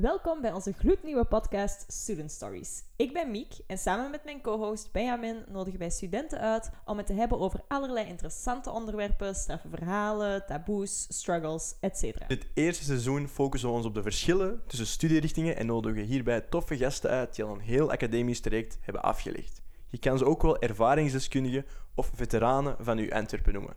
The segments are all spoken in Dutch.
Welkom bij onze gloednieuwe podcast Student Stories. Ik ben Miek en samen met mijn co-host Benjamin nodigen wij studenten uit om het te hebben over allerlei interessante onderwerpen, straffe verhalen, taboes, struggles, etc. Het eerste seizoen focussen we ons op de verschillen tussen studierichtingen en nodigen hierbij toffe gasten uit die al een heel academisch traject hebben afgelegd. Je kan ze ook wel ervaringsdeskundigen of veteranen van uw Antwerpen noemen.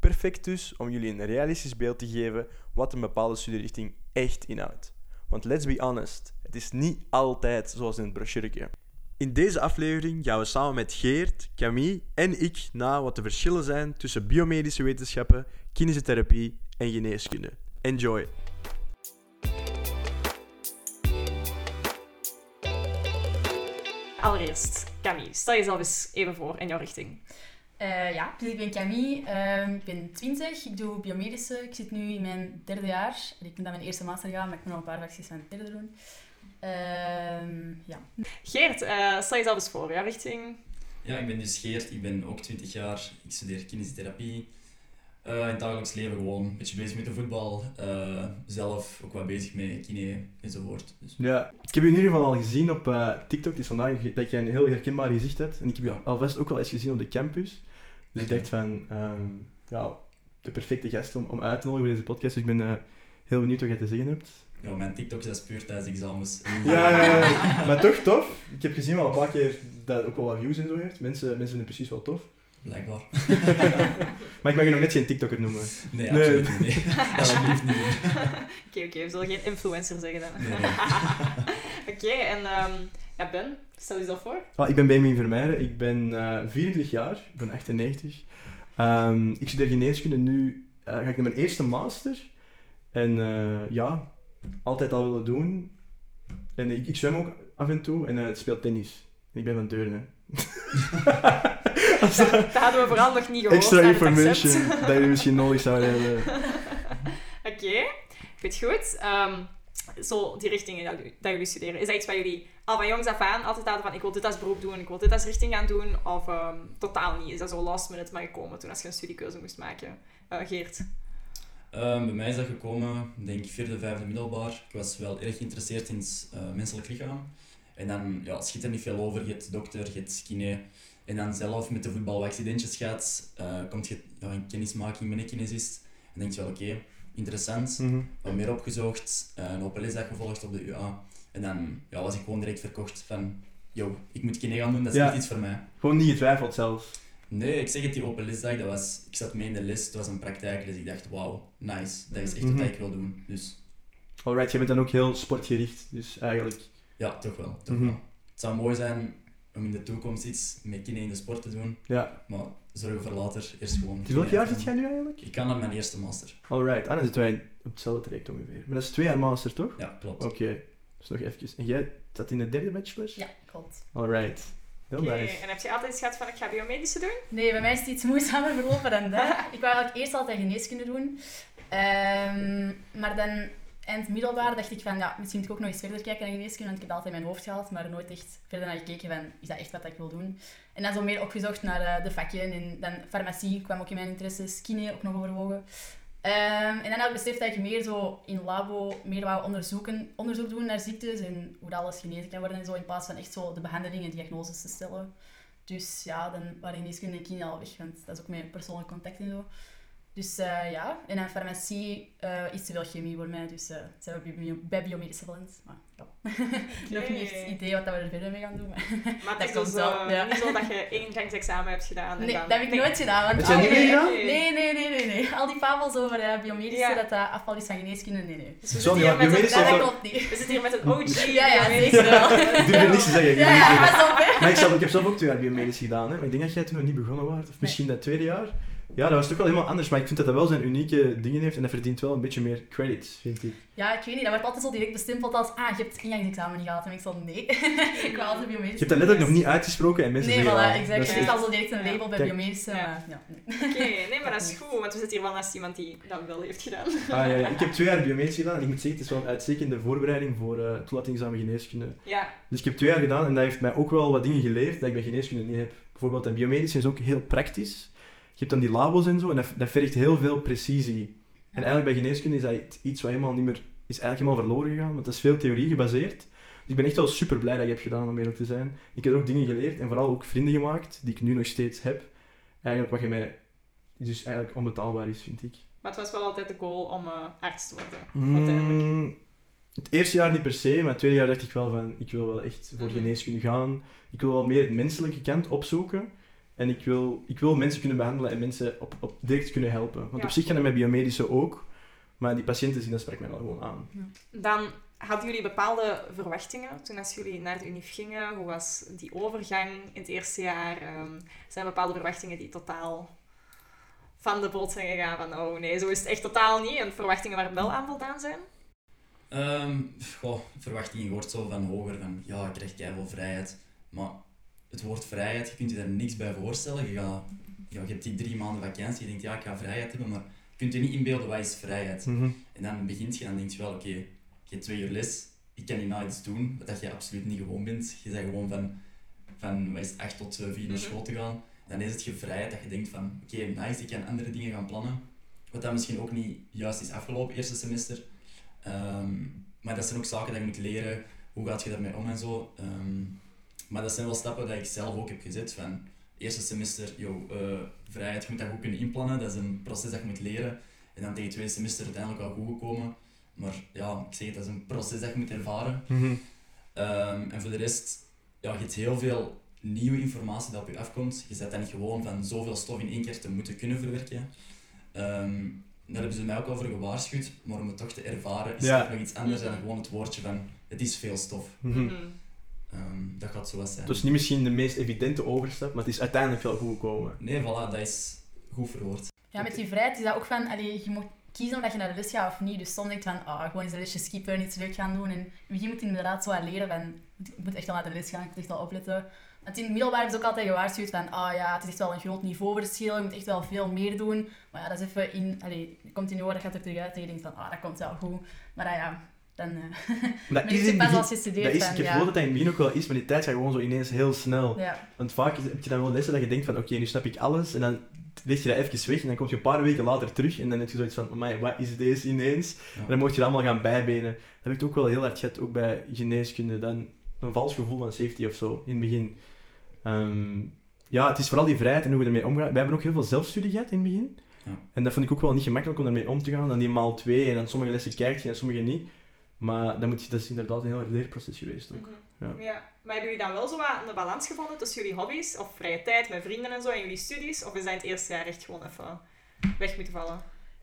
Perfect dus om jullie een realistisch beeld te geven wat een bepaalde studierichting echt inhoudt. Want let's be honest, het is niet altijd zoals in het brochuretje. In deze aflevering gaan we samen met Geert, Camille en ik na wat de verschillen zijn tussen biomedische wetenschappen, kinesiotherapie en geneeskunde. Enjoy! Allereerst, Camille, stel jezelf eens even voor in jouw richting. Uh, ja, dus ik ben Camille, uh, ik ben 20, ik doe biomedische. Ik zit nu in mijn derde jaar. Ik ben dan mijn eerste master gaan, maar ik moet nog een paar vakanties van het derde doen. Uh, ja. Geert, uh, stel jezelf eens voor, jouw richting? Ja, ik ben dus Geert, ik ben ook 20 jaar, ik studeer kinesiotherapie. Uh, in het dagelijks leven gewoon een beetje bezig met de voetbal. Uh, zelf ook wat bezig met kine enzovoort. Dus. Ja, ik heb je in ieder geval al gezien op uh, TikTok. Dus vandaag dat je een heel herkenbaar gezicht hebt. En ik heb je alvast ook wel eens gezien op de campus. Dus ik dacht van, um, ja, de perfecte gast om, om uit te nodigen voor deze podcast. Dus ik ben heel benieuwd wat je te zeggen hebt. Ja, mijn TikTok is puur tijdens examens. Ja, ja, ja, maar toch tof. Ik heb gezien wel een paar keer dat ook wel wat views en zo heeft. Mensen, mensen vinden het precies wel tof. Blijkbaar. maar ik mag je nog net geen TikToker noemen. Nee, absoluut nee. niet. Nee. Alsjeblieft niet. Oké, oké. We zullen geen influencer zeggen dan. Nee, nee. oké, en um, ja, Ben, stel jezelf voor. Ah, ik ben Benjamin Vermeijeren. Ik ben uh, 24 jaar. Ik ben 98. Um, ik studeer geneeskunde. Nu uh, ga ik naar mijn eerste master. En uh, ja, altijd al willen doen. En ik, ik zwem ook af en toe en uh, speel tennis. En ik ben van Deurne. Dat, dat, hadden we vooral nog niet gehoord. Extra information dat jullie misschien nodig zouden hebben. Oké, okay. goed goed. Um, zo, die richtingen dat, dat, jullie studeren, is dat iets waar jullie al van jongs af aan altijd hadden van ik wil dit als beroep doen, ik wil dit als richting gaan doen, of um, totaal niet? Is dat zo last minute maar gekomen toen als je een studiekeuze moest maken? Uh, Geert? Um, bij mij is dat gekomen, denk ik, vierde, vijfde middelbaar. Ik was wel erg geïnteresseerd in het uh, menselijk lichaam. En dan ja, schiet er niet veel over. Je hebt dokter, je hebt kine. En dan zelf met de voetbal wat accidentjes gaat, uh, komt je ja, in kennismaking met een kinesist. En denk je wel, oké, okay, interessant. Mhm. Mm -hmm. Wat meer opgezocht, uh, een open lesdag gevolgd op de UA. En dan ja, was ik gewoon direct verkocht van, yo, ik moet kine gaan doen, dat is Ja. echt iets voor mij. Gewoon niet getwijfeld zelfs. Nee, ik zeg het, die open lesdag, dat was, ik zat mee in de les, het was een praktijk, dus ik dacht, wauw, nice, dat is echt Mhm. wat ik wil doen. Dus Alright, je bent dan ook heel sportgericht, dus eigenlijk... ja, toch wel. Toch Mhm. wel. Het zou mooi zijn om in de toekomst iets met kine in de sport te doen, Ja. maar zorgen voor later, eerst gewoon... Dus welk jaar zit jij nu eigenlijk? Ik kan naar mijn eerste master. Alright, ah, dan zitten wij op hetzelfde traject ongeveer. Maar dat is twee jaar master, toch? Ja, klopt. Oké, dus nog even. En jij zat in de derde bachelor? Ja, klopt. Alright, heel Oké, nice. En heb je altijd gehad van ik ga biomedische doen? Nee, bij mij is het iets moeizamer verlopen dan dat. Ik wou eigenlijk eerst altijd geneeskunde doen. Ehm, maar dan eind middelbaar dacht ik van, ja, misschien moet ik ook nog eens verder kijken naar geneeskunde, want ik heb altijd in mijn hoofd gehad, maar nooit echt verder naar gekeken van, is dat echt wat ik wil doen? En dan zo meer opgezocht naar eh, de vakjes en dan farmacie kwam ook in mijn interesses, kine ook nog overwogen. Ehm, en dan heb ik beseft dat ik meer zo in labo meer wou onderzoeken, onderzoek doen naar ziektes en hoe dat alles genezen kan worden en zo, in plaats van echt zo de behandeling en diagnoses te stellen. Dus ja, dan waren geneeskunde en kine al weg, want dat is ook mijn persoonlijk contact en zo. Dus eh, ja, en dan farmacie uh, is te veel chemie voor mij, dus uh, zijn we bij, bio bij biomedische beland. Maar ja, ik heb nog niet echt het idee wat we er verder mee gaan doen. Maar, Maar het is komt dus wel, ja. niet zo dat je één examen hebt gedaan. En Nee, dan... dat heb ik nooit gedaan. Want niet meegedaan? Nee, nee, nee, nee, nee. Al die fabels over uh, biomedische, Ja. dat dat afval is van geneeskunde, nee, nee. Dus we Zo, met biomedische een, Dat, is dat klopt niet. we zitten hier met een OG. Ja, ja, biomedische. zeker wel. Ik durf niks te zeggen. Ja, ja, pas op, hè. Maar ik, zelf, ik heb zelf ook twee jaar biomedisch gedaan, hè. maar ik denk dat jij toen nog niet begonnen was. Of misschien dat tweede jaar. Ja, dat was toch wel helemaal anders, maar ik vind dat dat wel zijn unieke dingen heeft en dat verdient wel een beetje meer credits, vind ik. Ja, ik weet niet, dat wordt altijd zo direct bestempeld als, ah, je hebt ingangsexamen niet gehad. En ik zei, nee, ik wou altijd biomedische. Je hebt dat letterlijk nog niet uitgesproken en mensen Nee, zeggen... voilà, ah, exact. dat Je is hebt al zo direct een Ja. label bij biomedische, Ja. nee. Oké, nee, maar dat is goed, want we zitten hier wel naast iemand die dat wel heeft gedaan. Ah, ja, ja. Ik heb twee jaar biomedisch gedaan en ik moet zeggen, het is wel een uitstekende voorbereiding voor eh toelatingsexamen geneeskunde. Ja, Dus ik heb twee jaar gedaan en dat heeft mij ook wel wat dingen geleerd dat ik bij geneeskunde niet heb. Bijvoorbeeld, en biomedisch is ook heel praktisch. Je hebt dan die labels en zo en dat, dat vergt heel veel precisie. En eigenlijk bij geneeskunde is dat iets wat helemaal niet meer is eigenlijk helemaal verloren gegaan, want het is veel theorie gebaseerd. Dus ik ben echt wel super blij dat je hebt gedaan, om eerlijk te zijn. Ik heb ook dingen geleerd en vooral ook vrienden gemaakt, die ik nu nog steeds heb. Eigenlijk wat je mij dus eigenlijk onbetaalbaar is, vind ik. Maar het was wel altijd de goal om eh, arts te worden. uiteindelijk. Mm, het eerste jaar niet per se, maar het tweede jaar dacht ik wel van, ik wil wel echt voor Mhm. geneeskunde gaan. Ik wil wel meer het menselijke kant opzoeken. En ik wil, ik wil mensen kunnen behandelen en mensen op, op direct kunnen helpen. Want Ja. op zich kan dat met biomedische ook. Maar die patiënten zien, dat spreekt mij wel gewoon aan. Dan hadden jullie bepaalde verwachtingen toen als jullie naar de UNIF gingen? Hoe was die overgang in het eerste jaar? Ehm, zijn er bepaalde verwachtingen die totaal van de bot zijn gegaan? Van, oh nee, zo is het echt totaal niet. En verwachtingen waar wel aan voldaan zijn? Ehm goh, verwachtingen wordt zo van hoger, van ja, ik krijg keihard vrijheid. Maar het woord vrijheid, je kunt je daar niks bij voorstellen. Je, gaat, je hebt die drie maanden vakantie, je denkt ja, ik ga vrijheid hebben, maar je kunt je niet inbeelden wat is vrijheid. En dan begint je, dan denk je wel, oké, je hebt twee uur les, ik kan hierna iets doen, wat dat je absoluut niet gewoon bent. Je bent gewoon van, van wat is het, 8 tot 4 Mhm. naar school te gaan. Dan is het je vrijheid dat je denkt van, oké, nice, ik kan andere dingen gaan plannen. Wat dan misschien ook niet juist is afgelopen, eerste semester. Ehm, maar dat zijn ook zaken dat je moet leren, hoe gaat je daarmee om en zo. Ehm, maar dat zijn wel stappen dat ik zelf ook heb gezet. Van eerste semester, yo, eh, vrijheid, je moet dat goed kunnen inplannen. Dat is een proces dat je moet leren. En dan tegen het tweede semester uiteindelijk wel goed gekomen. Maar ja, ik zeg het, dat is een proces dat je moet ervaren. Ehm, en voor de rest, ja, je hebt heel veel nieuwe informatie dat op je afkomt. Je zet dat niet gewoon van zoveel stof in één keer te moeten kunnen verwerken. Ehm, daar hebben ze mij ook al voor gewaarschuwd, maar om het toch te ervaren is Ja. het nog iets anders dan Mhm. gewoon het woordje van het is veel stof. Mhm. Mhm. Ehm, dat gaat zo wat zijn. Het was niet misschien de meest evidente overstap, maar het is uiteindelijk wel goed gekomen. Nee, voilà, dat is goed verwoord. Ja, met die vrijheid is dat ook van, allee, je moet kiezen of je naar de les gaat of niet. Dus soms denk je van, ah, gewoon eens een lesje skippen, iets leuk gaan doen. En begin moet je inderdaad zo aan leren van, je moet echt wel naar de les gaan, je moet echt wel opletten. Want in het middelbaar ze ook altijd gewaarschuwd van, ah ja, het is echt wel een groot niveauverschil, je moet echt wel veel meer doen. Maar ja, dat is even in, allee, je komt in je oor, dat gaat er terug uit en je denkt van, ah, dat komt wel goed. Maar ah, ja, dan uh, Dat is je pas als je begin- studeert dat is, van, ik heb ja. gehoord dat dat in het begin ook wel is, maar die tijd gaat gewoon zo ineens heel snel. ja. Want vaak is- heb je dan wel lessen dat je denkt van oké, nu snap ik alles. En dan leg je dat even weg en dan kom je een paar weken later terug en dan heb je zoiets van, amai, wat is deze ineens? Ja. En dan moet je dat allemaal gaan bijbenen. Dat heb ik ook wel heel hard gehad, ook bij geneeskunde. Dan een vals gevoel van safety of zo, in het begin. Ehm, ja, het is vooral die vrijheid en hoe je ermee omgaat. Wij hebben ook heel veel zelfstudie gehad in het begin. Ja. En dat vond ik ook wel niet gemakkelijk om daarmee om te gaan. Dan die maal twee en dan sommige lessen kijkt je en sommige niet. Maar dan moet je, dat is inderdaad een heel leerproces geweest ook. Mhm. Ja. Ja. Maar hebben jullie dan wel zo wat een balans gevonden tussen jullie hobby's of vrije tijd met vrienden en zo en jullie studies? Of is dat in het eerste jaar echt gewoon even weg moeten vallen?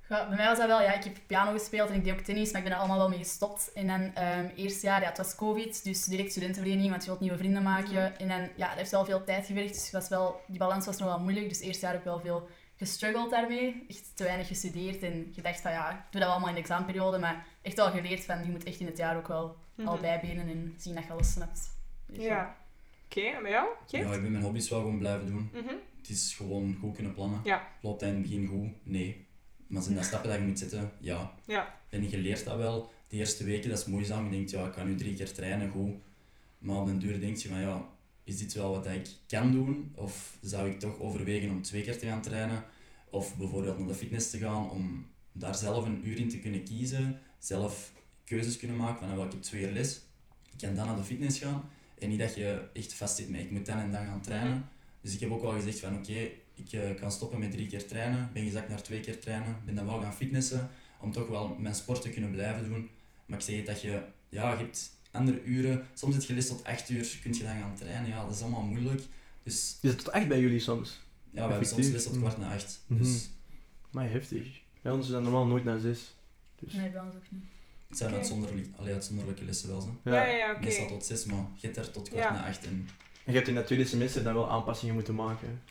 Ja, bij mij was dat wel, ja, ik heb piano gespeeld en ik deed ook tennis, maar ik ben er allemaal wel mee gestopt. En dan ehm eerste jaar, ja, het was covid, dus direct studentenvereniging, want je wilt nieuwe vrienden maken. En dan, ja, dat heeft wel veel tijd gewerkt, dus het was wel, die balans was nog wel moeilijk. Dus eerste jaar heb ik wel veel gestruggeld daarmee, echt te weinig gestudeerd en gedacht van ja, ik doe dat allemaal in de examenperiode, maar echt wel geleerd van, je moet echt in het jaar ook wel al Mhm. bijbenen en zien dat je alles snapt. Dus Ja. Oké, en bij jou? Oké. Ja, ik ben mijn hobby's wel gewoon blijven doen. Mhm. Het is gewoon goed kunnen plannen. Ja. Loopt dat in het begin goed? Nee. Maar zijn dat stappen dat je moet zetten? Ja. Ja. En je leert dat wel. De eerste weken, dat is moeizaam. Je denkt, ja, ik kan nu drie keer trainen, goed. Maar op den duur denk je van, ja, is dit wel wat ik kan doen? Of zou ik toch overwegen om twee keer te gaan trainen? Of bijvoorbeeld naar de fitness te gaan, om daar zelf een uur in te kunnen kiezen. Zelf keuzes kunnen maken van, ik heb twee uur les. Ik kan dan naar de fitness gaan. En niet dat je echt vast zit met, ik moet dan en dan gaan trainen. Dus ik heb ook wel gezegd van, oké, ik eh, kan stoppen met drie keer trainen. Ben gezakt naar twee keer trainen. Ben dan wel gaan fitnessen. Om toch wel mijn sport te kunnen blijven doen. Maar ik zeg het dat je, ja, je hebt andere uren. Soms heb je les tot acht uur, kun je dan gaan trainen. Ja, dat is allemaal moeilijk. Dus Is het tot echt bij jullie soms? Ja, we hebben soms les tot kwart na acht. Mhm. Dus Maar heftig. Bij ons is dat normaal nooit na zes. Dus. Nee, bij ons ook niet. het zijn uitzonderlijke, allee, uitzonderlijke lessen wel. Zo. Ja, ja, ja, oké. Meestal tot zes, maar je hebt er tot kwart Ja. na acht en En je hebt in dat tweede semester dan wel aanpassingen moeten maken.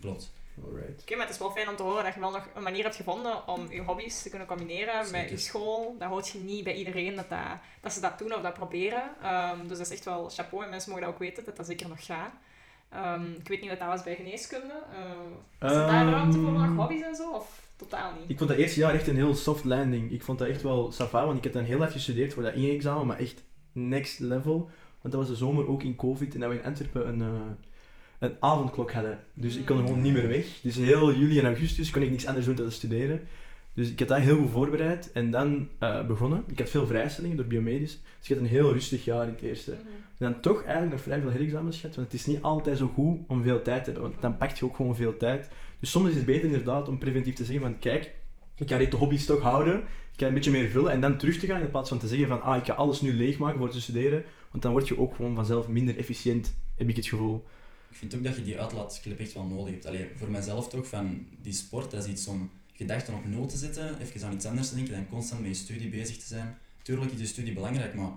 klopt. Alright. Oké, maar het is wel fijn om te horen dat je wel nog een manier hebt gevonden om je hobby's te kunnen combineren met je school. Dat hoort je niet bij iedereen dat, dat, dat ze dat doen of dat proberen. Ehm, dus dat is echt wel chapeau en mensen mogen dat ook weten, dat dat zeker nog gaat. Ehm, ik weet niet wat dat was bij geneeskunde. Uh, is er daar ruimte voor nog hobby's en zo? Of totaal niet? Ik vond dat eerste jaar echt een heel soft landing. Ik vond dat echt wel sava, want ik heb dan heel even gestudeerd voor dat inexamen, maar echt next level. Want dat was de zomer ook in COVID en dat we in Antwerpen een, eh, een avondklok hadden. Dus ik kon gewoon niet meer weg. Dus heel juli en augustus kon ik niks anders doen dan studeren. Dus ik had dat heel goed voorbereid en dan eh, begonnen. Ik had veel vrijstellingen door biomedisch. Dus ik had een heel rustig jaar in het eerste. Mhm. En dan toch eigenlijk nog vrij veel herexamens gehad, want het is niet altijd zo goed om veel tijd te hebben, want dan pakt je ook gewoon veel tijd. Dus soms is het beter inderdaad om preventief te zeggen van kijk, ik ga deze hobby's toch houden, ik ga een beetje meer vullen en dan terug te gaan in plaats van te zeggen van ah, ik ga alles nu leegmaken voor te studeren, want dan word je ook gewoon vanzelf minder efficiënt, heb ik het gevoel. Ik vind ook dat je die uitlaatklep echt wel nodig hebt. Allee, voor mijzelf toch, van die sport, dat is iets om gedachten op nul te zetten, even aan iets anders te denken, dan constant met je studie bezig te zijn. Tuurlijk is je studie belangrijk, maar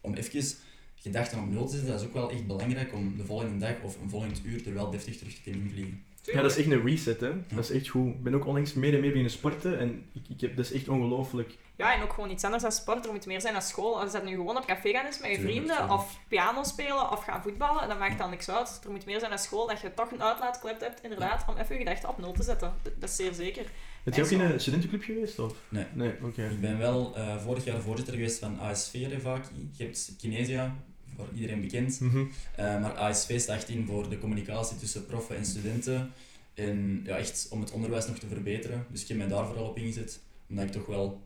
om even gedachten op nul te zetten, dat is ook wel echt belangrijk om de volgende dag of een volgend uur er wel deftig terug te kunnen invliegen. Ja, dat is echt een reset, hè. Dat is echt goed. Ik ben ook onlangs meer en meer beginnen sporten en ik, ik heb, dat is echt ongelooflijk. Ja, en ook gewoon iets anders dan sport. Er moet meer zijn dan school. Als dat nu gewoon op café gaan is met je vrienden, of piano spelen, of gaan voetballen, dan maakt dat niks uit. Er moet meer zijn dan school, dat je toch een uitlaatklep hebt, inderdaad, om even je gedachten op nul te zetten. Dat, dat is zeer zeker. Ben je ook in een studentenclub geweest? Of? Nee. Nee, oké. Ik ben wel eh, vorig jaar voorzitter geweest van ASV Revaki. Je hebt Kinesia, voor iedereen bekend. Mhm. Eh, maar ASV staat in voor de communicatie tussen proffen en studenten. En ja, echt om het onderwijs nog te verbeteren. Dus ik heb mij daar vooral op ingezet. Omdat ik toch wel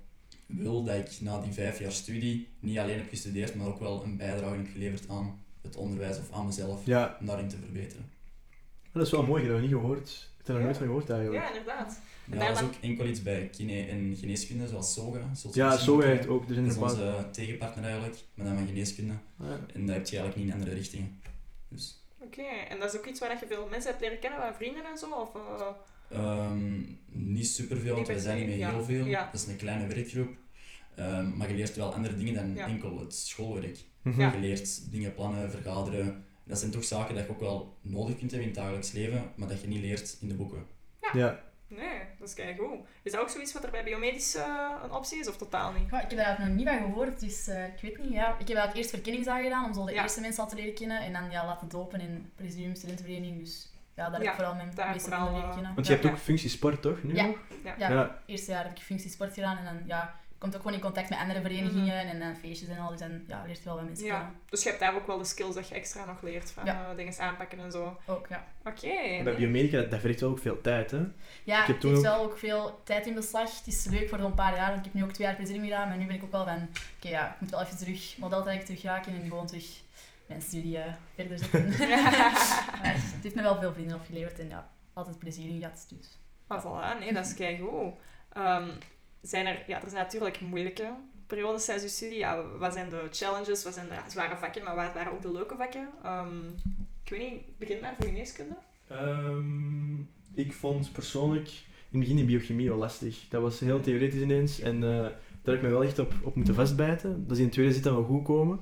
wil dat ik na die vijf jaar studie niet alleen heb gestudeerd, maar ook wel een bijdrage heb geleverd aan het onderwijs of aan mezelf. Ja, Om daarin te verbeteren. dat is wel mooi, ik heb dat nog niet gehoord. Ik heb er nog Ja. nooit van gehoord eigenlijk. Ja, inderdaad. Ja, daar dat is ook enkel iets bij kine en geneeskunde, zoals SOGA. je Ja, kennen. werkt ook. Zijn Dat is onze tegenpartner eigenlijk, maar dan van geneeskunde. Ja. En dat heb je eigenlijk niet in andere richtingen. Dus, Oké, en dat is ook iets waar je veel mensen hebt leren kennen, van vrienden en zo? Of, eh, ehm, niet superveel, want we zijn niet ja. heel veel. Ja. Dat is een kleine werkgroep. Ehm, maar je leert wel andere dingen dan Ja. enkel het schoolwerk. Mhm. Ja. Je leert dingen plannen, vergaderen. Dat zijn toch zaken dat je ook wel nodig kunt hebben in het dagelijks leven, maar dat je niet leert in de boeken. Ja. nee, dat is kei goed. Is dat ook zoiets wat er bij biomedisch eh, een optie is, of totaal niet? Ja, ik heb daar nog niet van gehoord, dus eh, ik weet niet. Ja. Ik heb eigenlijk eerst verkenningsdagen gedaan om zo de Ja. eerste mensen al te leren kennen en dan ja, laten dopen in Presidium Studentenvereniging. Dus ja, daar heb Ja, ik vooral mijn meeste vooral, vrienden leren eh, kennen. Want je Ja, hebt ja. ook functie sport, toch? Nu Ja. nog? Ja. Ja, Ja. eerste jaar heb ik functiesport gedaan en dan ja, komt ook gewoon in contact met andere verenigingen en dan feestjes en al. Dus dan ja, leert je wel wat mensen Ja, kennen. dus je hebt daar ook wel de skills dat je extra nog leert van Ja. eh, dingen aanpakken en zo. Ook, ja. Oké. Bij biomedica, dat vergt wel ook veel tijd, hè? Ja, Ik heb ook- wel ook veel tijd in beslag. Het is leuk voor zo'n paar jaar, want ik heb nu ook twee jaar presidium gedaan, maar nu ben ik ook wel van, oké ja, ik moet wel even terug modeltraject terug raken en gewoon terug mijn studie eh, verder zetten. Maar het heeft me wel veel vrienden opgeleverd en ja, altijd plezier in gehad. Dus. Maar voilà, nee, dat is keigoed. Ehm zijn er, ja, er zijn natuurlijk moeilijke periodes tijdens je studie. Ja, wat zijn de challenges, wat zijn de zware vakken, maar wat waren ook de leuke vakken? Ehm, ik weet niet, begin maar voor geneeskunde. Ehm, ik vond persoonlijk in het begin die biochemie wel lastig. Dat was heel theoretisch ineens en eh, daar heb ik me wel echt op, op moeten vastbijten. Dus in het tweede zit dat wel goed komen.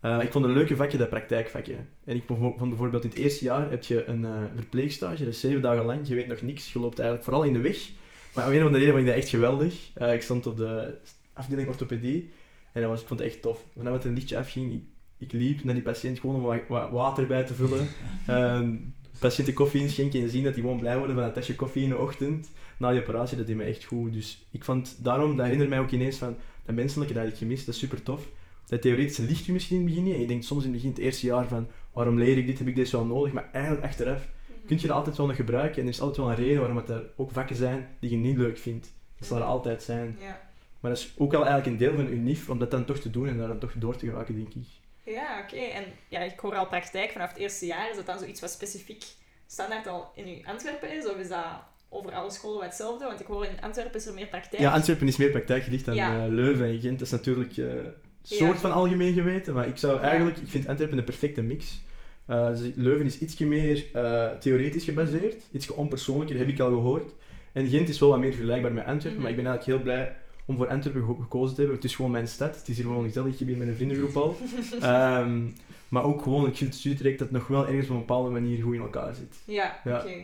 Eh, ik vond een leuke vakje dat praktijkvakje. En ik vond vond bijvoorbeeld in het eerste jaar heb je een eh, verpleegstage, dat is zeven dagen lang. Je weet nog niks, je loopt eigenlijk vooral in de weg. Maar om een of andere reden vond ik dat echt geweldig. Eh, ik stond op de afdeling orthopedie en dat was, ik vond het echt tof. Wanneer het een lichtje afging, ik, ik liep naar die patiënt gewoon om wat, wat water bij te vullen. Ehm, patiënten koffie inschenken en zien dat die gewoon blij worden van een tasje koffie in de ochtend. Na die operatie, dat deed me echt goed. Dus ik vond daarom, dat herinnert mij ook ineens van dat menselijke, dat ik gemist, dat is super tof. Dat theoretische ligt je misschien in het begin. En je denkt soms in het begin, het eerste jaar van, waarom leer ik dit, heb ik dit zo nodig? Maar eigenlijk achteraf kun je dat altijd wel nog gebruiken. En er is altijd wel een reden waarom het er ook vakken zijn die je niet leuk vindt. Dat zal er altijd zijn. Ja. Maar dat is ook al eigenlijk een deel van je NIF om dat dan toch te doen en daar dan toch door te geraken, denk ik. Ja, oké. En ja, ik hoor al praktijk vanaf het eerste jaar. Is dat dan zoiets wat specifiek standaard al in uw Antwerpen is? Of is dat over alle scholen wat hetzelfde? Want ik hoor in Antwerpen is er meer praktijk. Ja, Antwerpen is meer praktijkgericht dan Ja. eh, Leuven en Gent. Dat is natuurlijk eh, een soort Ja. van algemeen geweten, maar ik zou eigenlijk, ik vind Antwerpen de perfecte mix. Eh, dus Leuven is ietsje meer eh, theoretisch gebaseerd, iets onpersoonlijker, heb ik al gehoord. En Gent is wel wat meer vergelijkbaar met Antwerpen, Mhm. maar ik ben eigenlijk heel blij om voor Antwerpen geko- gekozen te hebben. Het is gewoon mijn stad, het is hier gewoon gezellig, ik ben met een vriendengroep al. Ehm, maar ook gewoon, ik vind het studietraject dat nog wel ergens op een bepaalde manier goed in elkaar zit. Ja, Ja. oké.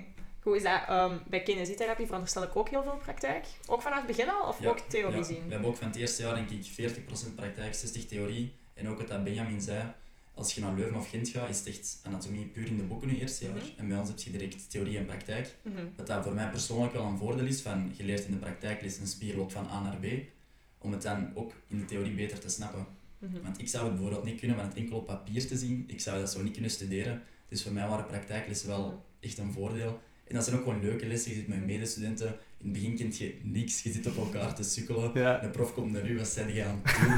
Hoe is dat? ehm, bij kinesietherapie veronderstel ik ook heel veel praktijk. Ook vanaf het begin al? Of Ja, ook theorie Ja, zien? we hebben ook van het eerste jaar denk ik 40% praktijk, 60 theorie. En ook wat dat Benjamin zei, als je naar Leuven of Gent gaat, is het echt anatomie puur in de boeken nu eerste jaar. Mhm. En bij ons heb je direct theorie en praktijk. Mhm. Wat dat voor mij persoonlijk wel een voordeel is, van je leert in de praktijkles een spierlot van A naar B, om het dan ook in de theorie beter te snappen. Mhm. Want ik zou het bijvoorbeeld niet kunnen van het enkel op papier te zien, ik zou dat zo niet kunnen studeren. Dus voor mij waren praktijklessen wel echt een voordeel. En dat zijn ook gewoon leuke lessen. Je zit met medestudenten. In het begin kent je niks. Je zit op elkaar te sukkelen. Ja. De prof komt naar u, wat zijn jij aan het doen?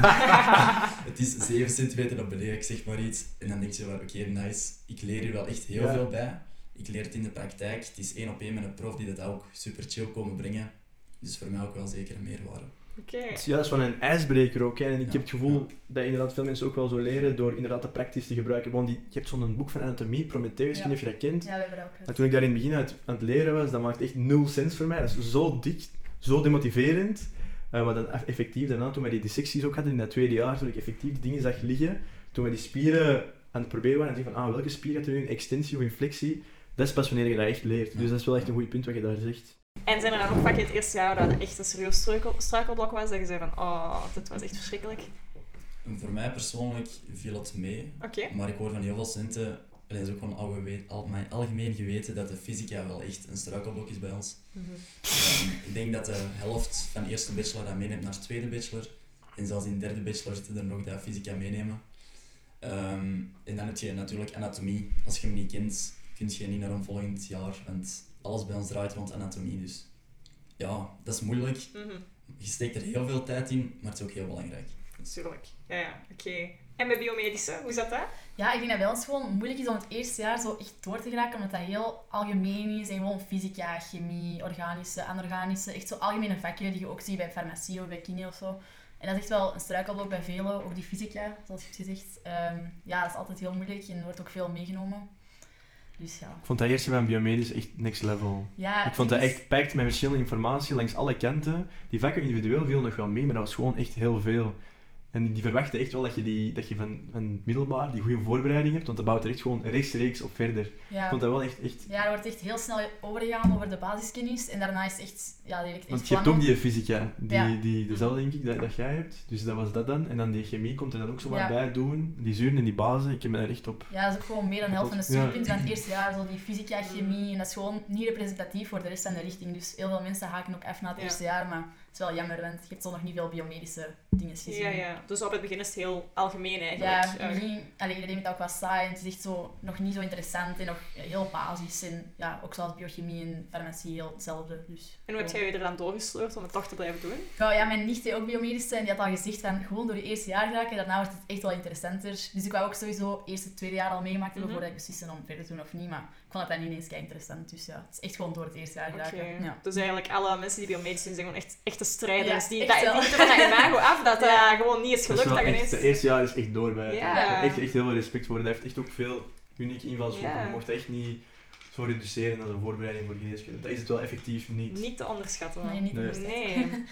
het is 7 centimeter naar beneden, ik zeg maar iets. En dan denk je van, oké, nice. Ik leer hier wel echt heel Ja. veel bij. Ik leer het in de praktijk. Het is één op één met een prof die dat ook super chill komen brengen. Dus voor mij ook wel zeker een meerwaarde. Oké. Ja, dat is wel een ijsbreker ook. Hè. En ik Ja, heb het gevoel ja. dat inderdaad veel mensen ook wel zo leren door inderdaad de praktisch te gebruiken. Want die, je hebt zo'n boek van anatomie, Prometheus, ik weet niet of je dat kent. Ja, we hebben dat ook. Maar toen ik daar in het begin uit, aan het leren was, dat maakte echt nul sens voor mij. Dat is zo dik, zo demotiverend. Eh, maar dan eff- effectief daarna, toen wij die dissecties ook hadden in dat tweede jaar, toen ik effectief die dingen zag liggen, toen we die spieren aan het proberen waren, en zeggen van, ah, welke spier had er nu een extensie of inflexie, dat is pas wanneer je dat echt leert. Dus dat is wel echt een goed punt wat je daar zegt. En zijn er dan ook vaak in het eerste jaar dat het echt een serieus struikel, struikelblok was, dat je zei van, oh, dit was echt verschrikkelijk. En voor mij persoonlijk viel het mee. Maar ik hoor van heel veel studenten, en dat is ook gewoon algemeen, algemeen, algemeen geweten, dat de fysica wel echt een struikelblok is bij ons. Ehm, ik denk dat de helft van eerste bachelor dat meeneemt naar tweede bachelor. En zelfs in derde bachelor zitten er nog dat fysica meenemen. Ehm, en dan heb je natuurlijk anatomie. Als je hem niet kent, kun je niet naar een volgend jaar. Want alles bij ons draait rond anatomie. Dus ja, dat is moeilijk. Mhm. Je steekt er heel veel tijd in, maar het is ook heel belangrijk. Tuurlijk. Ja, ja, oké. En bij biomedische, hoe zat dat? Ja, ik denk dat bij ons gewoon moeilijk is om het eerste jaar zo echt door te geraken, omdat dat heel algemeen is en gewoon fysica, chemie, organische, anorganische, echt zo algemene vakken die je ook ziet bij farmacie of bij kine of zo. En dat is echt wel een struikelblok bij velen, ook die fysica, zoals je hebt gezegd. Ehm, ja, dat is altijd heel moeilijk en er wordt ook veel meegenomen. Dus ja. Ik vond dat eerste van biomedisch echt next level. ja Ik vond dat echt packed met verschillende informatie langs alle kanten. Die vakken individueel viel nog wel mee, maar dat was gewoon echt heel veel. En die verwachten echt wel dat je, die, dat je van, van middelbaar die goede voorbereiding hebt, want dat bouwt er echt gewoon rechtstreeks op verder. Ik Ja. vond dat wel echt... echt ja, er wordt echt heel snel overgegaan over de basiskennis en daarna is echt, ja, direct echt want je hebt ook die fysica, die, Ja. die, dezelfde denk ik, dat, dat jij hebt. Dus dat was dat dan. En dan die chemie komt er dan ook zo wat Ja. bij doen. Die zuren en die bazen, ik heb me daar echt op... Ja, dat is ook gewoon meer dan de helft van de Ja. studiepunten van het eerste jaar, zo die fysica, chemie, en dat is gewoon niet representatief voor de rest van de richting. Dus heel veel mensen haken ook af na het Ja. eerste jaar, maar het is wel jammer, want je hebt zo nog niet veel biomedische dingen gezien. Ja, ja. Dus op het begin is het heel algemeen Ja, eigenlijk. het begin, allee, iedereen vindt dat ook wel saai en het is echt zo, nog niet zo interessant en nog heel basis. En ja, ook zoals biochemie en farmacie heel hetzelfde. Dus, En hoe heb jij je er dan doorgesleurd om het toch te blijven doen? Ja, ja, mijn nicht deed ook biomedische en die had al gezegd van gewoon door je eerste jaar geraken, daarna wordt het echt wel interessanter. Dus ik wou ook sowieso eerste, tweede jaar al meegemaakt hebben Mhm. voordat ik beslissen om verder te doen of niet. Maar vond dat dan niet eens kei interessant. Dus ja, het is echt gewoon door het eerste jaar. Ja. Dus eigenlijk alle mensen die biomedisch doen, zijn gewoon echt echte strijders. Ja, die, echt dat, die van dat imago af, dat Ja. dat gewoon niet is Dat is gelukt. wel Dat je echt, ineens... het eerste jaar is echt door bij. Ja. Echt, echt heel veel respect voor. Hij heeft echt ook veel unieke invalshoeken. Ja. Je mocht echt niet zo reduceren als een voorbereiding voor geneeskunde. Dat is het wel effectief niet. Niet te onderschatten. Nee, niet Nee.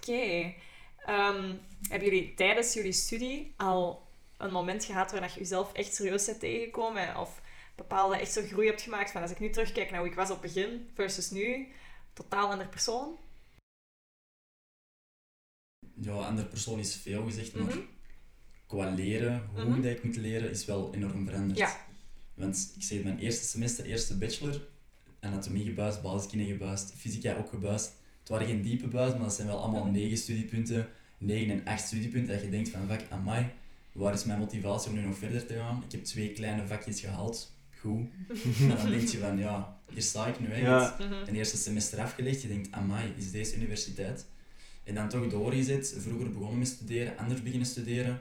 Oké. Ehm, hebben jullie tijdens jullie studie al een moment gehad waar dat je jezelf echt serieus bent tegengekomen? Of bepaalde echt zo groei hebt gemaakt van als ik nu terugkijk naar hoe ik was op het begin versus nu, totaal ander persoon? Ja, andere persoon is veel gezegd, maar Mhm. qua leren, hoe Mhm. dat ik moet leren, is wel enorm veranderd. Ja. Want ik zeg mijn eerste semester, eerste bachelor, anatomie gebuist, basiskunde gebuist, fysica ook gebuist. Het waren geen diepe buis, maar dat zijn wel allemaal negen studiepunten, negen en acht studiepunten, dat je denkt van, vak, amai, waar is mijn motivatie om nu nog verder te gaan? Ik heb twee kleine vakjes gehaald, goed. en dan denk je van, ja, hier sta ik nu, Ja. hebt Mhm. een eerste semester afgelegd, je denkt, amai, is deze universiteit? En dan toch doorgezet, vroeger begonnen met studeren, anders beginnen studeren.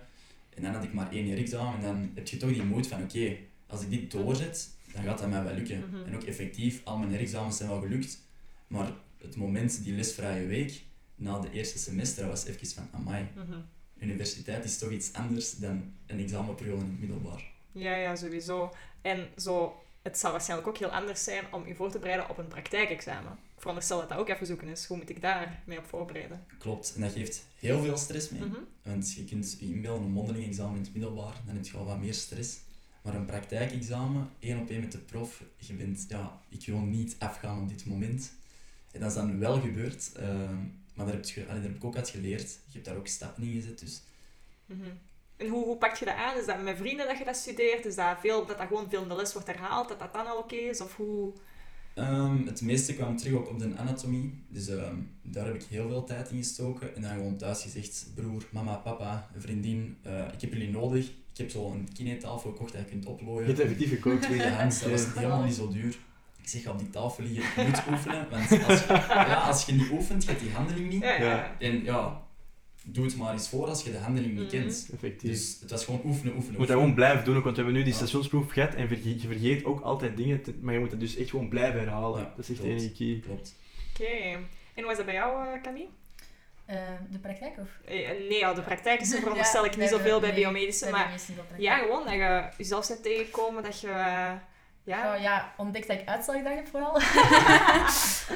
En dan had ik maar één jaar examen en dan heb je toch die moed van, oké, als ik dit doorzet, dan gaat dat mij wel lukken. Mhm. En ook effectief, al mijn herexamens zijn wel gelukt, maar het moment, die lesvrije week, na de eerste semester, was even van, amai, Mhm. universiteit is toch iets anders dan een examenperiode in het middelbaar. Ja, ja, sowieso. En zo, het zou waarschijnlijk ook heel anders zijn om je voor te bereiden op een praktijkexamen. Ik veronderstel dat dat ook even zoeken is. Hoe moet ik daar mee op voorbereiden? Klopt, en dat geeft heel veel stress mee. Mhm. Want je kunt je inbeelden een mondeling examen in het middelbaar, dan heb je al wat meer stress. Maar een praktijkexamen, één op één met de prof, je bent, ja, ik wil niet afgaan op dit moment. En dat is dan wel gebeurd, ehm, maar daar heb, je, allee, daar heb ik ook uit geleerd. Je hebt daar ook stappen in gezet, dus Mhm. Hoe, hoe pak je dat aan? Is dat met vrienden dat je dat studeert? Is dat, veel, dat dat gewoon veel in de les wordt herhaald? Dat dat dan al oké is? Of hoe... Ehm, het meeste kwam terug ook op de anatomie, dus ehm, daar heb ik heel veel tijd in gestoken. En dan gewoon thuis gezegd, broer, mama, papa, vriendin, eh, ik heb jullie nodig. Ik heb zo een kinetafel gekocht dat je kunt Je oplooien. hebt effectief gekookt. Tweedehands, dat was helemaal niet zo duur. Ik zeg, op die tafel liggen, je moet oefenen. Want als je, ja, als je niet oefent, je hebt die handeling niet. Ja. En ja, doe het maar eens voor als je de handeling niet Mhm. kent. Effectief. Dus het was gewoon oefenen, oefenen, Je moet dat gewoon blijven doen, ook, want we hebben nu die Ja. stationsproef gehad en vergeet, je vergeet ook altijd dingen, te- maar je moet het dus echt gewoon blijven herhalen. Ja, dat is echt de enige key. Klopt. Oké. En hoe was dat bij jou, eh, Camille? Eh, de praktijk of? Eh, Nee, ja, de praktijk is er veronderstel ik niet zoveel bij biomedische, maar ja, gewoon dat je jezelf bent tegengekomen, dat je... eh, ja, Oh, ja, ontdekt dat ik uitstelgedrag heb vooral.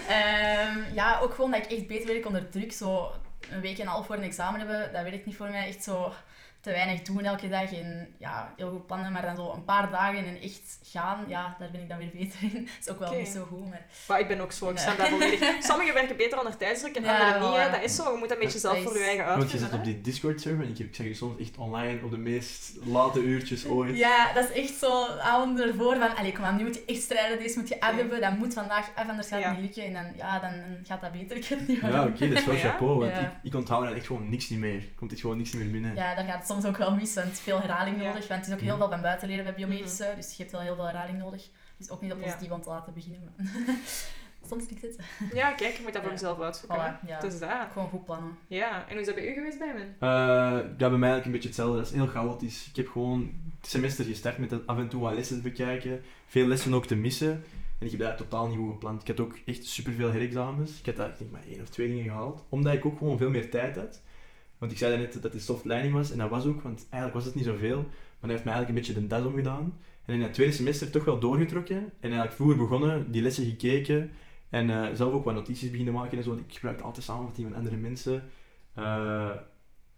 Ehm, ja, ook gewoon dat ik echt beter werk onder druk. Zo een week en een half voor een examen hebben, dat werkt niet voor mij. Echt zo te weinig doen elke dag en ja, heel goed plannen, maar dan zo een paar dagen en echt gaan, ja, daar ben ik dan weer beter in. Dat is ook wel niet zo goed, maar maar ik ben ook zo, ik snap dat volledig. Sommigen werken beter onder tijdsdruk en Ja, anderen niet, hè. dat is zo. Je moet dat een beetje zelf voor je eigen Want je zit op die Discord-server en ik, heb- ik zeg je soms echt online op de meest late uurtjes ooit. ja, dat is echt zo avonden ervoor van, allee, kom aan, nu moet je echt strijden, deze moet je af hebben, dat moet vandaag af, anders gaat het Ja. niet lukken en dan, ja, dan gaat dat beter. Ik weet niet Ja, oké, dat is wel Ja? chapeau, want Ja. ik, ik onthoud er echt gewoon niks niet meer. Komt echt gewoon niks niet meer binnen. Ja, daar gaat het soms ook wel mis, want veel herhaling Ja. nodig. Want het is ook heel veel van buiten leren bij biomedische, dus je hebt wel heel veel herhaling nodig. Dus ook niet op Ja. positief om te laten beginnen. Maar soms lukt het. Ja, kijk, je moet dat voor uitzoeken. hè. Voilà, ja. Dus dat. Gewoon goed plannen. Ja, en hoe is dat bij u geweest, bij me? Eh, ja, bij mij eigenlijk een beetje hetzelfde. Dat is heel chaotisch. Ik heb gewoon het semester gestart met af en toe wat lessen te bekijken. Veel lessen ook te missen. En ik heb dat totaal niet goed gepland. Ik had ook echt superveel herexamens. Ik had daar ik denk maar één of twee dingen gehaald. Omdat ik ook gewoon veel meer tijd had. Want ik zei net dat het soft learning was. En dat was ook, want eigenlijk was het niet zoveel. Maar dat heeft mij eigenlijk een beetje de das omgedaan. En in het tweede semester toch wel doorgetrokken. En eigenlijk vroeger begonnen, die lessen gekeken. En eh, zelf ook wat notities beginnen maken en zo. Ik gebruikte altijd samenvatting van andere mensen. Eh,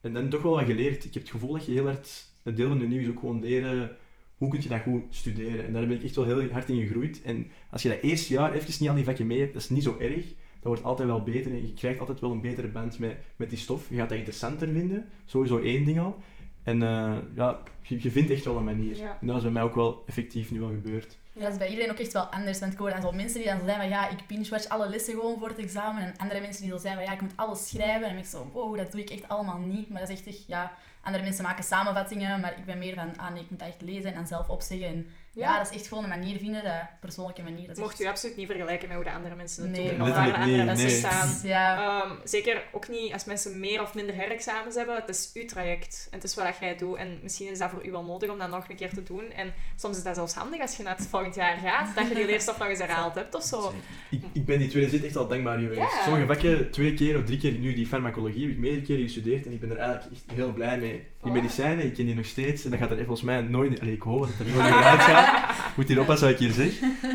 en dan toch wel wat geleerd. Ik heb het gevoel dat je heel hard, een deel van de nieuw is ook gewoon leren hoe kun je dat goed studeren. En daar ben ik echt wel heel hard in gegroeid. En als je dat eerste jaar even niet al die vakken mee hebt, dat is niet zo erg. Dat wordt altijd wel beter en je krijgt altijd wel een betere band met, met die stof. Je gaat dat interessanter vinden, sowieso één ding al. En eh, ja, je, je vindt echt wel een manier. Ja. En dat is bij mij ook wel effectief nu wel gebeurd. Ja, dat is bij iedereen ook echt wel anders. Want ik hoor dan zo mensen die dan zo zijn van ja, ik binge-watch alle lessen gewoon voor het examen. En andere mensen die zo zijn van ja, ik moet alles schrijven. En dan ik zo, wow, dat doe ik echt allemaal niet. Maar dat is echt, echt, ja, andere mensen maken samenvattingen. Maar ik ben meer van, ah nee, ik moet dat echt lezen en dan zelf opzeggen. En ja, dat is echt gewoon een manier vinden, de persoonlijke manier. Dat is Mocht echt- u absoluut niet vergelijken met hoe de andere mensen het Nee, doen. Of waar de andere mensen nee. staan. Ja, Ehm, zeker ook niet als mensen meer of minder herexamens hebben. Het is uw traject. En het is wat dat jij doet. En misschien is dat voor u wel nodig om dat nog een keer te doen. En soms is dat zelfs handig als je naar het volgend jaar gaat. Dat je die leerstof nog eens herhaald hebt of zo. Ik, ik ben die tweede zit echt al dankbaar geweest. Ja. Sommige vakken twee keer of drie keer, nu die farmacologie heb ik meerdere keren gestudeerd en ik ben er eigenlijk echt heel blij mee. Die medicijnen, ik ken die nog steeds en dat gaat er volgens mij nooit, allee, ik hoop dat het er nooit meer. Moet hier oppassen wat ik hier zeg.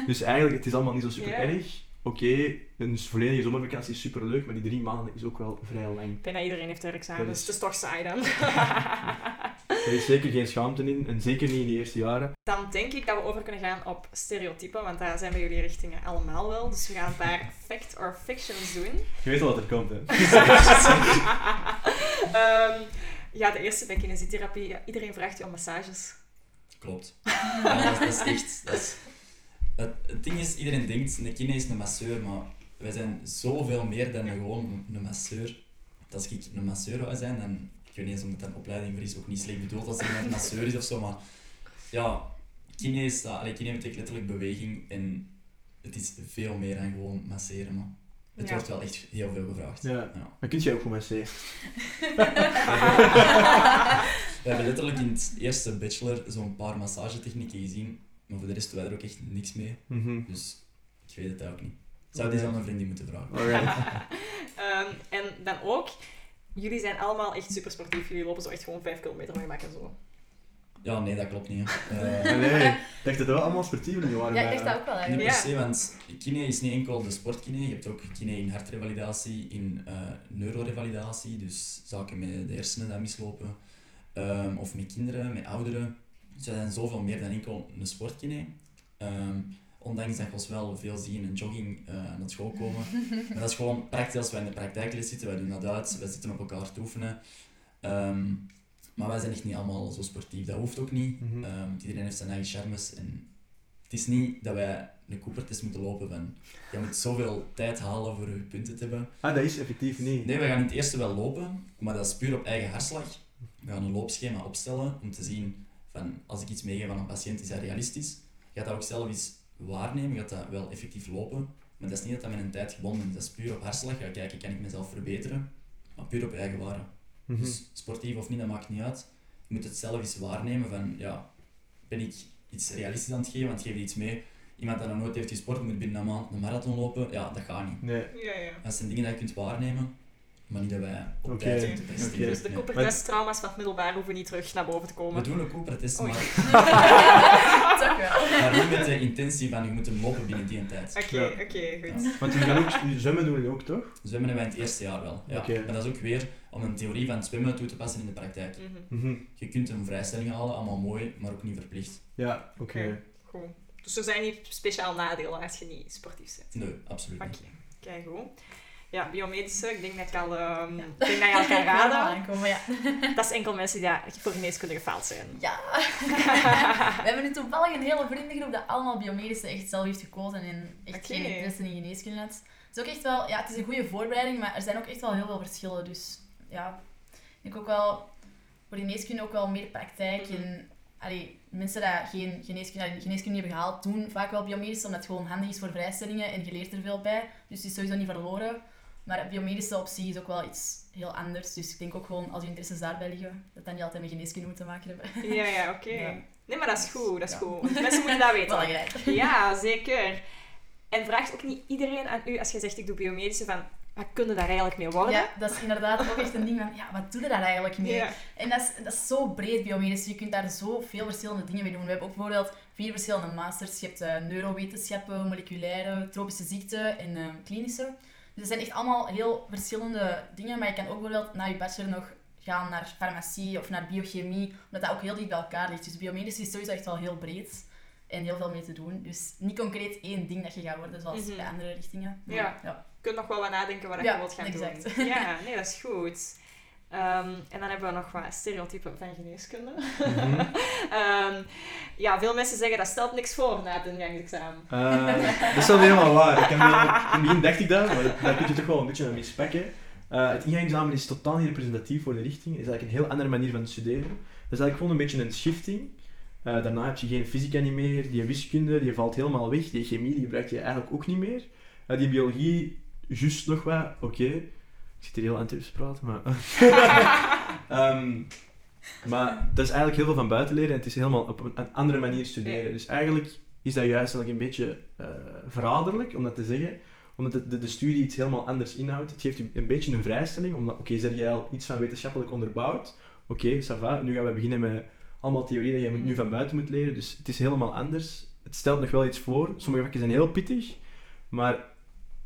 Dus eigenlijk, het is allemaal niet zo super erg. Oké, een volledige zomervakantie is super leuk, maar die drie maanden is ook wel vrij lang. Bijna iedereen heeft. Dat is- Het is toch saai dan. Er is zeker geen schaamte in en zeker niet in de eerste jaren. Dan denk ik dat we over kunnen gaan op stereotypen, want daar zijn bij jullie richtingen allemaal wel. Dus we gaan een paar fact or fictions doen. Je weet al wat er komt, hè? Ehm, ja, de eerste bij kinesietherapie. Ja, iedereen vraagt je om massages. Klopt. Dat, is, echt... Dat het, ding is, iedereen denkt, een kine is een masseur, maar wij zijn zoveel meer dan gewoon een masseur. Als ik een masseur zou zijn, dan... Ik weet niet eens omdat dat een opleiding voor is, ook niet slecht bedoeld als iemand masseur is of zo, maar... Ja, kine, is, allee, kine betekent letterlijk beweging en het is veel meer dan gewoon masseren, maar het Ja. wordt wel echt heel veel gevraagd. Ja. Ja. Maar kun je ook goed masseren? We hebben letterlijk in het eerste bachelor zo'n paar massagetechnieken gezien, maar voor de rest doen wij er ook echt niks mee. Mhm. Dus ik weet het ook niet. Zou die aan mijn vriendin moeten vragen. Ehm, en dan ook, jullie zijn allemaal echt super sportief. Jullie lopen zo echt gewoon 5 kilometer van je en zo. Ja, nee, dat klopt niet. Hè. Eh, nee, ik dacht dat het wel allemaal sportieven waren. ja, ik dacht dat ook wel niet eigenlijk. per se, want kine is niet enkel de sportkine. Je hebt ook kine in hartrevalidatie, in eh neurorevalidatie, dus zaken met de hersenen die mislopen. Ehm, of met kinderen, met ouderen. Dus dat zijn zoveel meer dan enkel een sportkine. Ehm, ondanks dat je ons wel veel zien in jogging eh naar school komen. Maar dat is gewoon praktisch als wij in de praktijkles zitten, wij doen dat uit, wij zitten op elkaar te oefenen. Ehm, maar wij zijn echt niet allemaal zo sportief, dat hoeft ook niet. Mhm. Ehm, iedereen heeft zijn eigen charmes en het is niet dat wij een Cooper-test moeten lopen van je moet zoveel tijd halen voor je punten te hebben. Ah, dat is effectief niet. Nee, we gaan het eerste wel lopen, maar dat is puur op eigen hartslag. We gaan een loopschema opstellen om te zien van als ik iets meegeef aan een patiënt, is dat realistisch. Je gaat dat ook zelf eens waarnemen, gaat dat wel effectief lopen. Maar dat is niet dat dat met een tijd gebonden is. Dat is puur op hartslag. Ga kijken, kan ik mezelf verbeteren? Maar puur op eigen waarde. Mhm. Dus sportief of niet, dat maakt niet uit. Je moet het zelf eens waarnemen van, ja, ben ik iets realistisch aan het geven, want geef je iets mee. Iemand dat nog nooit heeft gesport, moet binnen een maand een marathon lopen, ja, dat gaat niet. Nee. Ja, ja. Dat zijn dingen die je kunt waarnemen, maar niet dat wij op Oké, tijd moeten testen. Dus de Nee. Cooper-test-trauma's van het middelbaar hoeven niet terug naar boven te We komen. doen een Cooper-test, maar, maar niet met de intentie van je moet hem lopen binnen die tijd. Oké, Ja. oké, goed. Want gaan ook zwemmen doen jullie ook, toch? Zwemmen hebben wij in het eerste jaar wel. Ja. Oké. Maar dat is ook weer om een theorie van het zwemmen toe te passen in de praktijk. Mhm. Mhm. Je kunt een vrijstelling halen, allemaal mooi, maar ook niet verplicht. Ja, oké. Goed. Dus er zijn niet speciaal nadelen als je niet sportief bent. Nee, absoluut Oké, niet. kijk goed. Ja, biomedische, ik denk dat ik al, ehm, ik denk dat je al kan al raden. aankomen, ja. Dat is enkel mensen die voor geneeskunde gefaald zijn. Ja. We hebben nu toevallig een hele vriendengroep dat allemaal biomedische echt zelf heeft gekozen en echt geen interesse in geneeskunde had. Het is ook echt wel, ja, het is een goede voorbereiding, maar er zijn ook echt wel heel veel verschillen. Dus ja, ik denk ook wel voor geneeskunde ook wel meer praktijk. En allee, mensen die geen geneeskunde, geneeskunde niet hebben gehaald, doen vaak wel biomedisch, omdat het gewoon handig is voor vrijstellingen en je leert er veel bij. Dus het is sowieso niet verloren. Maar biomedische op zich is ook wel iets heel anders. Dus ik denk ook gewoon, als je interesses daarbij liggen, dat dat niet altijd met geneeskunde te maken hebben. Ja, ja, oké. Ja. Nee, maar dat is goed, dat is Ja. goed. Want mensen moeten dat weten. Belangrijk. Ja, zeker. En vraagt ook niet iedereen aan u, als je zegt ik doe biomedische, van wat kunnen daar eigenlijk mee worden? Ja, dat is inderdaad ook echt een ding van, ja, wat doe je daar eigenlijk mee? Ja. En dat is, dat is zo breed biomedisch. Je kunt daar zoveel verschillende dingen mee doen. We hebben ook bijvoorbeeld vier verschillende masters. Je hebt eh, neurowetenschappen, moleculaire, tropische ziekten en eh, klinische. Dus dat zijn echt allemaal heel verschillende dingen. Maar je kan ook bijvoorbeeld na je bachelor nog gaan naar farmacie of naar biochemie, omdat dat ook heel dicht bij elkaar ligt. Dus biomedisch is sowieso echt wel heel breed en heel veel mee te doen. Dus niet concreet één ding dat je gaat worden, zoals Mhm. bij andere richtingen. Maar Ja. ja. Je kunt nog wel wat nadenken wat Ja, je wilt gaan exact. doen. Ja, nee, dat is goed. Ehm, en dan hebben we nog wat stereotypen van geneeskunde. Mhm. Ehm, ja, veel mensen zeggen dat stelt niks voor na het ingangsexamen. Eh, dat is wel helemaal waar. Ik heb in het begin dacht ik dat, maar daar kun je toch wel een beetje aan mispakken. Eh het ingangsexamen is totaal niet representatief voor de richting. Het is eigenlijk een heel andere manier van studeren. Dat is eigenlijk gewoon een beetje een shifting. Eh, daarna heb je geen fysica niet meer, die wiskunde die valt helemaal weg, die chemie die gebruik je eigenlijk ook niet meer. Die biologie, juist nog wat, oké. Ik zit hier heel Antwerps te praten, maar... Ehm, maar dat is eigenlijk heel veel van buiten leren en het is helemaal op een, een andere manier studeren. Dus eigenlijk is dat juist eigenlijk een beetje eh verraderlijk om dat te zeggen, omdat de, de, de studie iets helemaal anders inhoudt. Het geeft je een beetje een vrijstelling, omdat, oké, zeg jij al iets van wetenschappelijk onderbouwd, oké, ça va, nu gaan we beginnen met allemaal theorie dat je nu van buiten moet leren, dus het is helemaal anders. Het stelt nog wel iets voor, sommige vakken zijn heel pittig, maar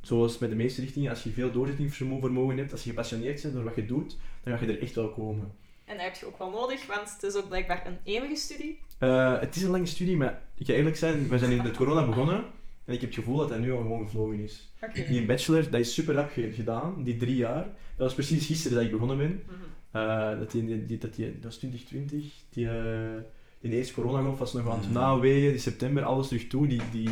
zoals met de meeste richtingen, als je veel doorzettingsvermogen hebt, als je gepassioneerd bent door wat je doet, dan ga je er echt wel komen. En dat heb je ook wel nodig, want het is ook blijkbaar een eeuwige studie. Eh, het is een lange studie, maar ik ga eerlijk zijn, we zijn in de corona begonnen en ik heb het gevoel dat dat nu al gewoon gevlogen is. Oké. Die bachelor, dat is super rap ge- gedaan, die drie jaar. Dat was precies gisteren dat ik begonnen ben. Mhm. Eh, dat, die, die, dat, die, dat was 2020. Die, eh, die de eerste coronagolf was nog aan het Mhm. naweeën, die september, alles terug toe. Die, die,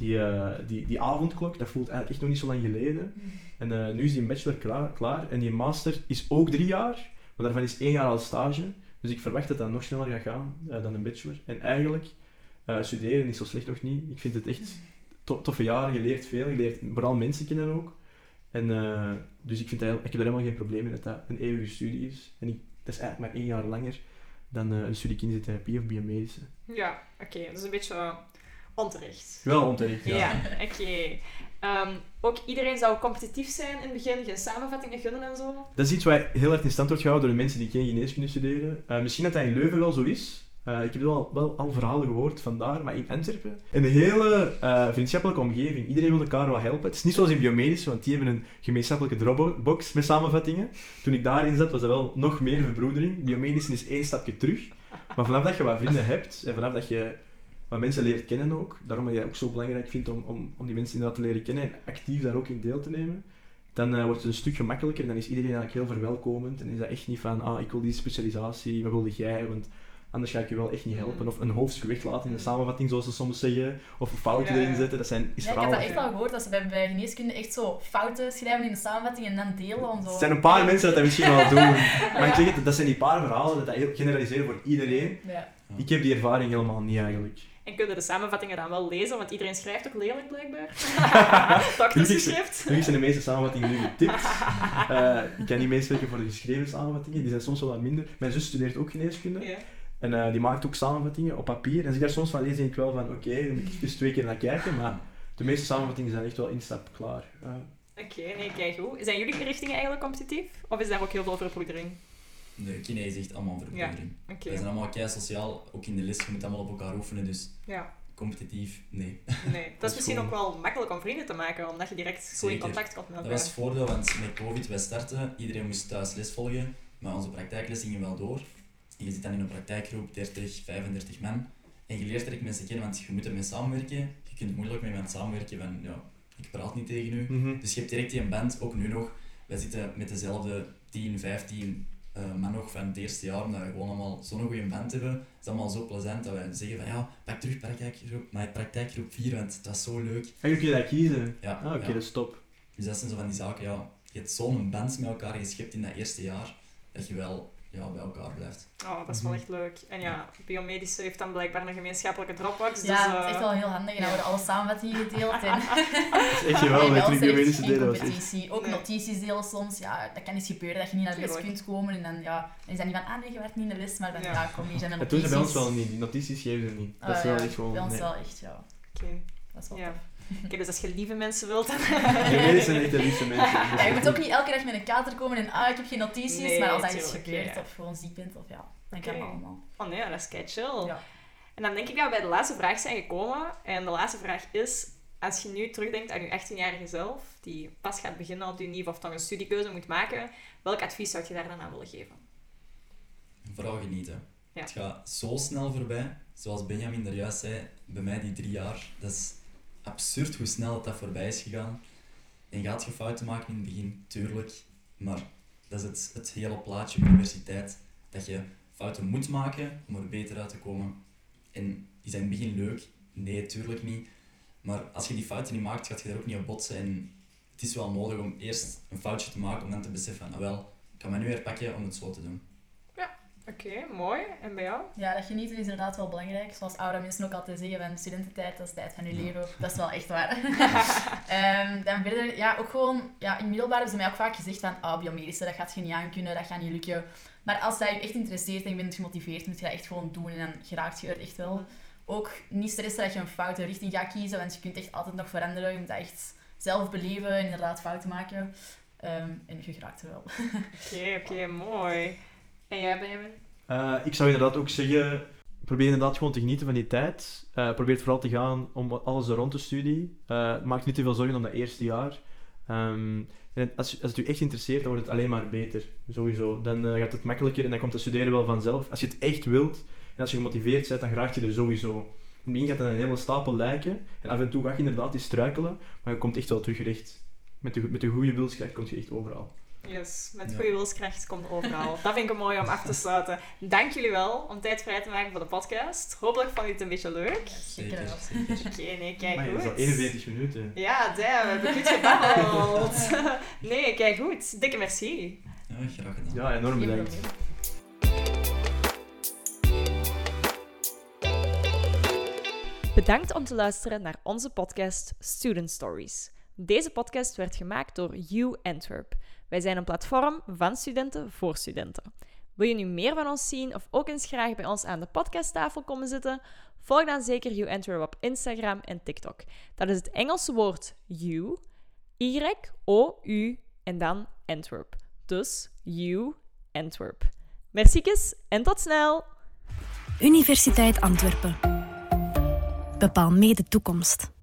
die, eh, die, die avondklok, dat voelt eigenlijk echt nog niet zo lang geleden. En eh, nu is die bachelor klaar, klaar en die master is ook drie jaar, maar daarvan is één jaar al stage. Dus ik verwacht dat dat nog sneller gaat gaan eh, dan een bachelor. En eigenlijk, studeren is zo slecht nog niet. Ik vind het echt to- toffe jaren, je leert veel, je leert vooral mensen kennen ook. En, dus ik, vind dat, ik heb er helemaal geen probleem mee dat dat een eeuwige studie is. En ik, dat is eigenlijk maar één jaar langer dan een studie kinesiotherapie of biomedische. Ja, oké. Dat is een beetje onterecht. Wel onterecht, ja. Ja, oké. Ehm, ook iedereen zou competitief zijn in het begin, geen samenvattingen gunnen en zo. Dat is iets wat heel erg in stand wordt gehouden door de mensen die geen geneeskunde studeren. Eh, misschien dat dat in Leuven wel zo is. Eh, ik heb wel, wel al verhalen gehoord vandaar, maar in Antwerpen. Een hele eh, vriendschappelijke omgeving. Iedereen wil elkaar wel helpen. Het is niet zoals in biomedische, want die hebben een gemeenschappelijke Dropbox met samenvattingen. Toen ik daarin zat, was dat wel nog meer verbroedering. Biomedische is één stapje terug. Maar vanaf dat je wat vrienden hebt, en vanaf dat je wat mensen leert kennen ook, daarom dat het ook zo belangrijk vindt om, om, om die mensen inderdaad te leren kennen en actief daar ook in deel te nemen, dan eh, wordt het een stuk gemakkelijker. Dan is iedereen eigenlijk heel verwelkomend. En is dat echt niet van, ah, ik wil die specialisatie, wat wilde jij? Want anders ga ik je wel echt niet helpen. Of een hoofdstuk weglaten in de samenvatting, zoals ze soms zeggen. Of een foutje Ja, erin zetten. Dat zijn is Ja, ik heb dat echt al gehoord, dat ze bij, bij geneeskunde echt zo fouten schrijven in de samenvatting en dan delen om zo... Er zijn een paar mensen dat dat misschien wel doen. Maar ik zeg het, dat zijn die paar verhalen dat dat heel generaliseren voor iedereen. Ja. Ik heb die ervaring helemaal niet eigenlijk. En kunnen de samenvattingen dan wel lezen, want iedereen schrijft ook lelijk blijkbaar. Doktersgeschrift. Gelukkig zijn de meeste samenvattingen nu getipt. Eh, ik kan niet meeswerken voor de geschreven samenvattingen, die zijn soms wel wat minder. Mijn zus studeert ook geneeskunde. Ja. En eh, die maakt ook samenvattingen op papier. En als ik daar soms van lees, denk ik wel van oké, dan moet ik dus twee keer naar kijken. Maar de meeste samenvattingen zijn echt wel instap klaar. Eh, Oké, nee, kijk hoe. Zijn jullie richtingen eigenlijk competitief? Of is daar ook heel veel verbroedering? De kine is echt allemaal verbetering. Oké. Wij zijn allemaal kei sociaal, ook in de les, je moet allemaal op elkaar oefenen, dus Ja, competitief, nee. nee. Dat, Dat is is misschien gewoon- ook wel makkelijk om vrienden te maken, omdat je direct goed in contact komt met Dat elkaar. was het voordeel, want met COVID, wij starten, iedereen moest thuis les volgen, maar onze praktijkles gingen wel door. En je zit dan in een praktijkgroep, 30, 35 man, en je leert direct mensen kennen, want je moet ermee samenwerken. Je kunt moeilijk met iemand samenwerken van, ja, ik praat niet tegen u. mhm. Dus je hebt direct die band, ook nu nog. Wij zitten met dezelfde 10, 15 eh man nog van het eerste jaar, omdat we gewoon allemaal zo'n goede band hebben. Het is allemaal zo plezant dat wij zeggen van ja, pak terug praktijkgroep, maar praktijkgroep 4, want het was zo leuk. Eigenlijk kun je dat kiezen. Ja, Ah, oké, ja. dat is top. Dus dat zijn zo van die zaken, ja. Je hebt zo'n band met elkaar geschept in dat eerste jaar, dat je wel ja, bij elkaar blijft. Oh, dat is wel Mhm. echt leuk. En ja, biomedische heeft dan blijkbaar een gemeenschappelijke Dropbox. Ja, dus, het is eh, echt wel heel handig. En dan worden alle samenvattingen gedeeld. En Dat is echt en geweldig, wel biomedische geen delen. competitie. Ook Nee. notities delen soms. Ja, dat kan eens gebeuren dat je niet naar de les Tuurlijk. kunt komen. En dan, ja, dan is dat niet van, ah nee, je werd niet in de les. Maar dan, Ja. ja, kom hier zijn de Dat doen notities. ze bij ons wel niet. Die notities geven ze niet. Dat is Ah, wel ja, echt gewoon... Bij ons nee. wel echt, ja. Oké, Dat is wel Ja. tof. Oké, dus als je lieve mensen wilt, dan... Biomedisch zijn echt de liefste mensen. Ja, je moet ook niet elke dag met een kater komen en ah, ik heb geen notities. Nee, maar als dat iets gebeurt ja. of gewoon ziek bent, of ja, dan kan dat allemaal. Oh nee, dat is kei chill. Ja. En dan denk ik dat we bij de laatste vraag zijn gekomen. En de laatste vraag is, als je nu terugdenkt aan je 18-jarige zelf, die pas gaat beginnen op je niveau of toch een studiekeuze moet maken, welk advies zou je daar dan aan willen geven? Vooral genieten. Ja. Het gaat zo snel voorbij. Zoals Benjamin er juist zei, bij mij die drie jaar, dat is absurd hoe snel het dat voorbij is gegaan. En gaat je fouten maken in het begin, tuurlijk. Maar dat is het, het hele plaatje universiteit. Dat je fouten moet maken om er beter uit te komen. En is dat in het begin leuk? Nee, tuurlijk niet. Maar als je die fouten niet maakt, gaat je daar ook niet op botsen. En het is wel nodig om eerst een foutje te maken om dan te beseffen ah wel, ik kan me nu herpakken om het zo te doen. Oké, mooi. En bij jou? Ja, dat genieten is inderdaad wel belangrijk. Zoals oude mensen ook altijd zeggen, van studententijd, dat is tijd van je Ja. leven. Dat is wel echt waar. Ehm, dan verder, ja, ook gewoon, ja, in middelbaar hebben ze mij ook vaak gezegd van, ah, biomedische, dat gaat je niet aankunnen, dat gaat niet lukken. Maar als dat je echt interesseert en je bent gemotiveerd, moet je dat echt gewoon doen en dan geraakt je er echt wel. Ook niet stressen dat je een foute richting gaat kiezen, want je kunt echt altijd nog veranderen. Je moet dat echt zelf beleven en inderdaad fouten maken. Ehm, en je geraakt er wel. Oké, oké, mooi. En jij, Benjamin? Eh, ik zou inderdaad ook zeggen, probeer inderdaad gewoon te genieten van die tijd. Eh, probeer vooral te gaan om alles er rond de studie. Eh, maak niet te veel zorgen om dat eerste jaar. Ehm, en als, als het u echt interesseert, dan wordt het alleen maar beter. Sowieso. Dan gaat het makkelijker en dan komt het studeren wel vanzelf. Als je het echt wilt en als je gemotiveerd bent, dan raak je er sowieso. In het begin gaat het een hele stapel lijken. En af en toe ga je inderdaad eens struikelen, maar je komt echt wel teruggerecht. Met de, met de goede wilskracht kom je echt overal. Yes, met Ja. goede wilskracht komt overal. Dat vind ik mooi om af te sluiten. Dank jullie wel om tijd vrij te maken voor de podcast. Hopelijk vond je het een beetje leuk. Zeker Zeker, wel. zeker. Oké, nee, kijk maar het is goed. al 41 minuten. Ja, damn, we hebben goed gebabbeld. nee, kijk goed. Dikke merci. Ja, graag gedaan. Ja, enorm bedankt. Bedankt om te luisteren naar onze podcast Student Stories. Deze podcast werd gemaakt door U Antwerp. Wij zijn een platform van studenten voor studenten. Wil je nu meer van ons zien of ook eens graag bij ons aan de podcasttafel komen zitten? Volg dan zeker U Antwerp op Instagram en TikTok. Dat is het Engelse woord U, Y-O-U en dan Antwerp. Dus U Antwerp. Merciekes en tot snel! Universiteit Antwerpen. Bepaal mee de toekomst.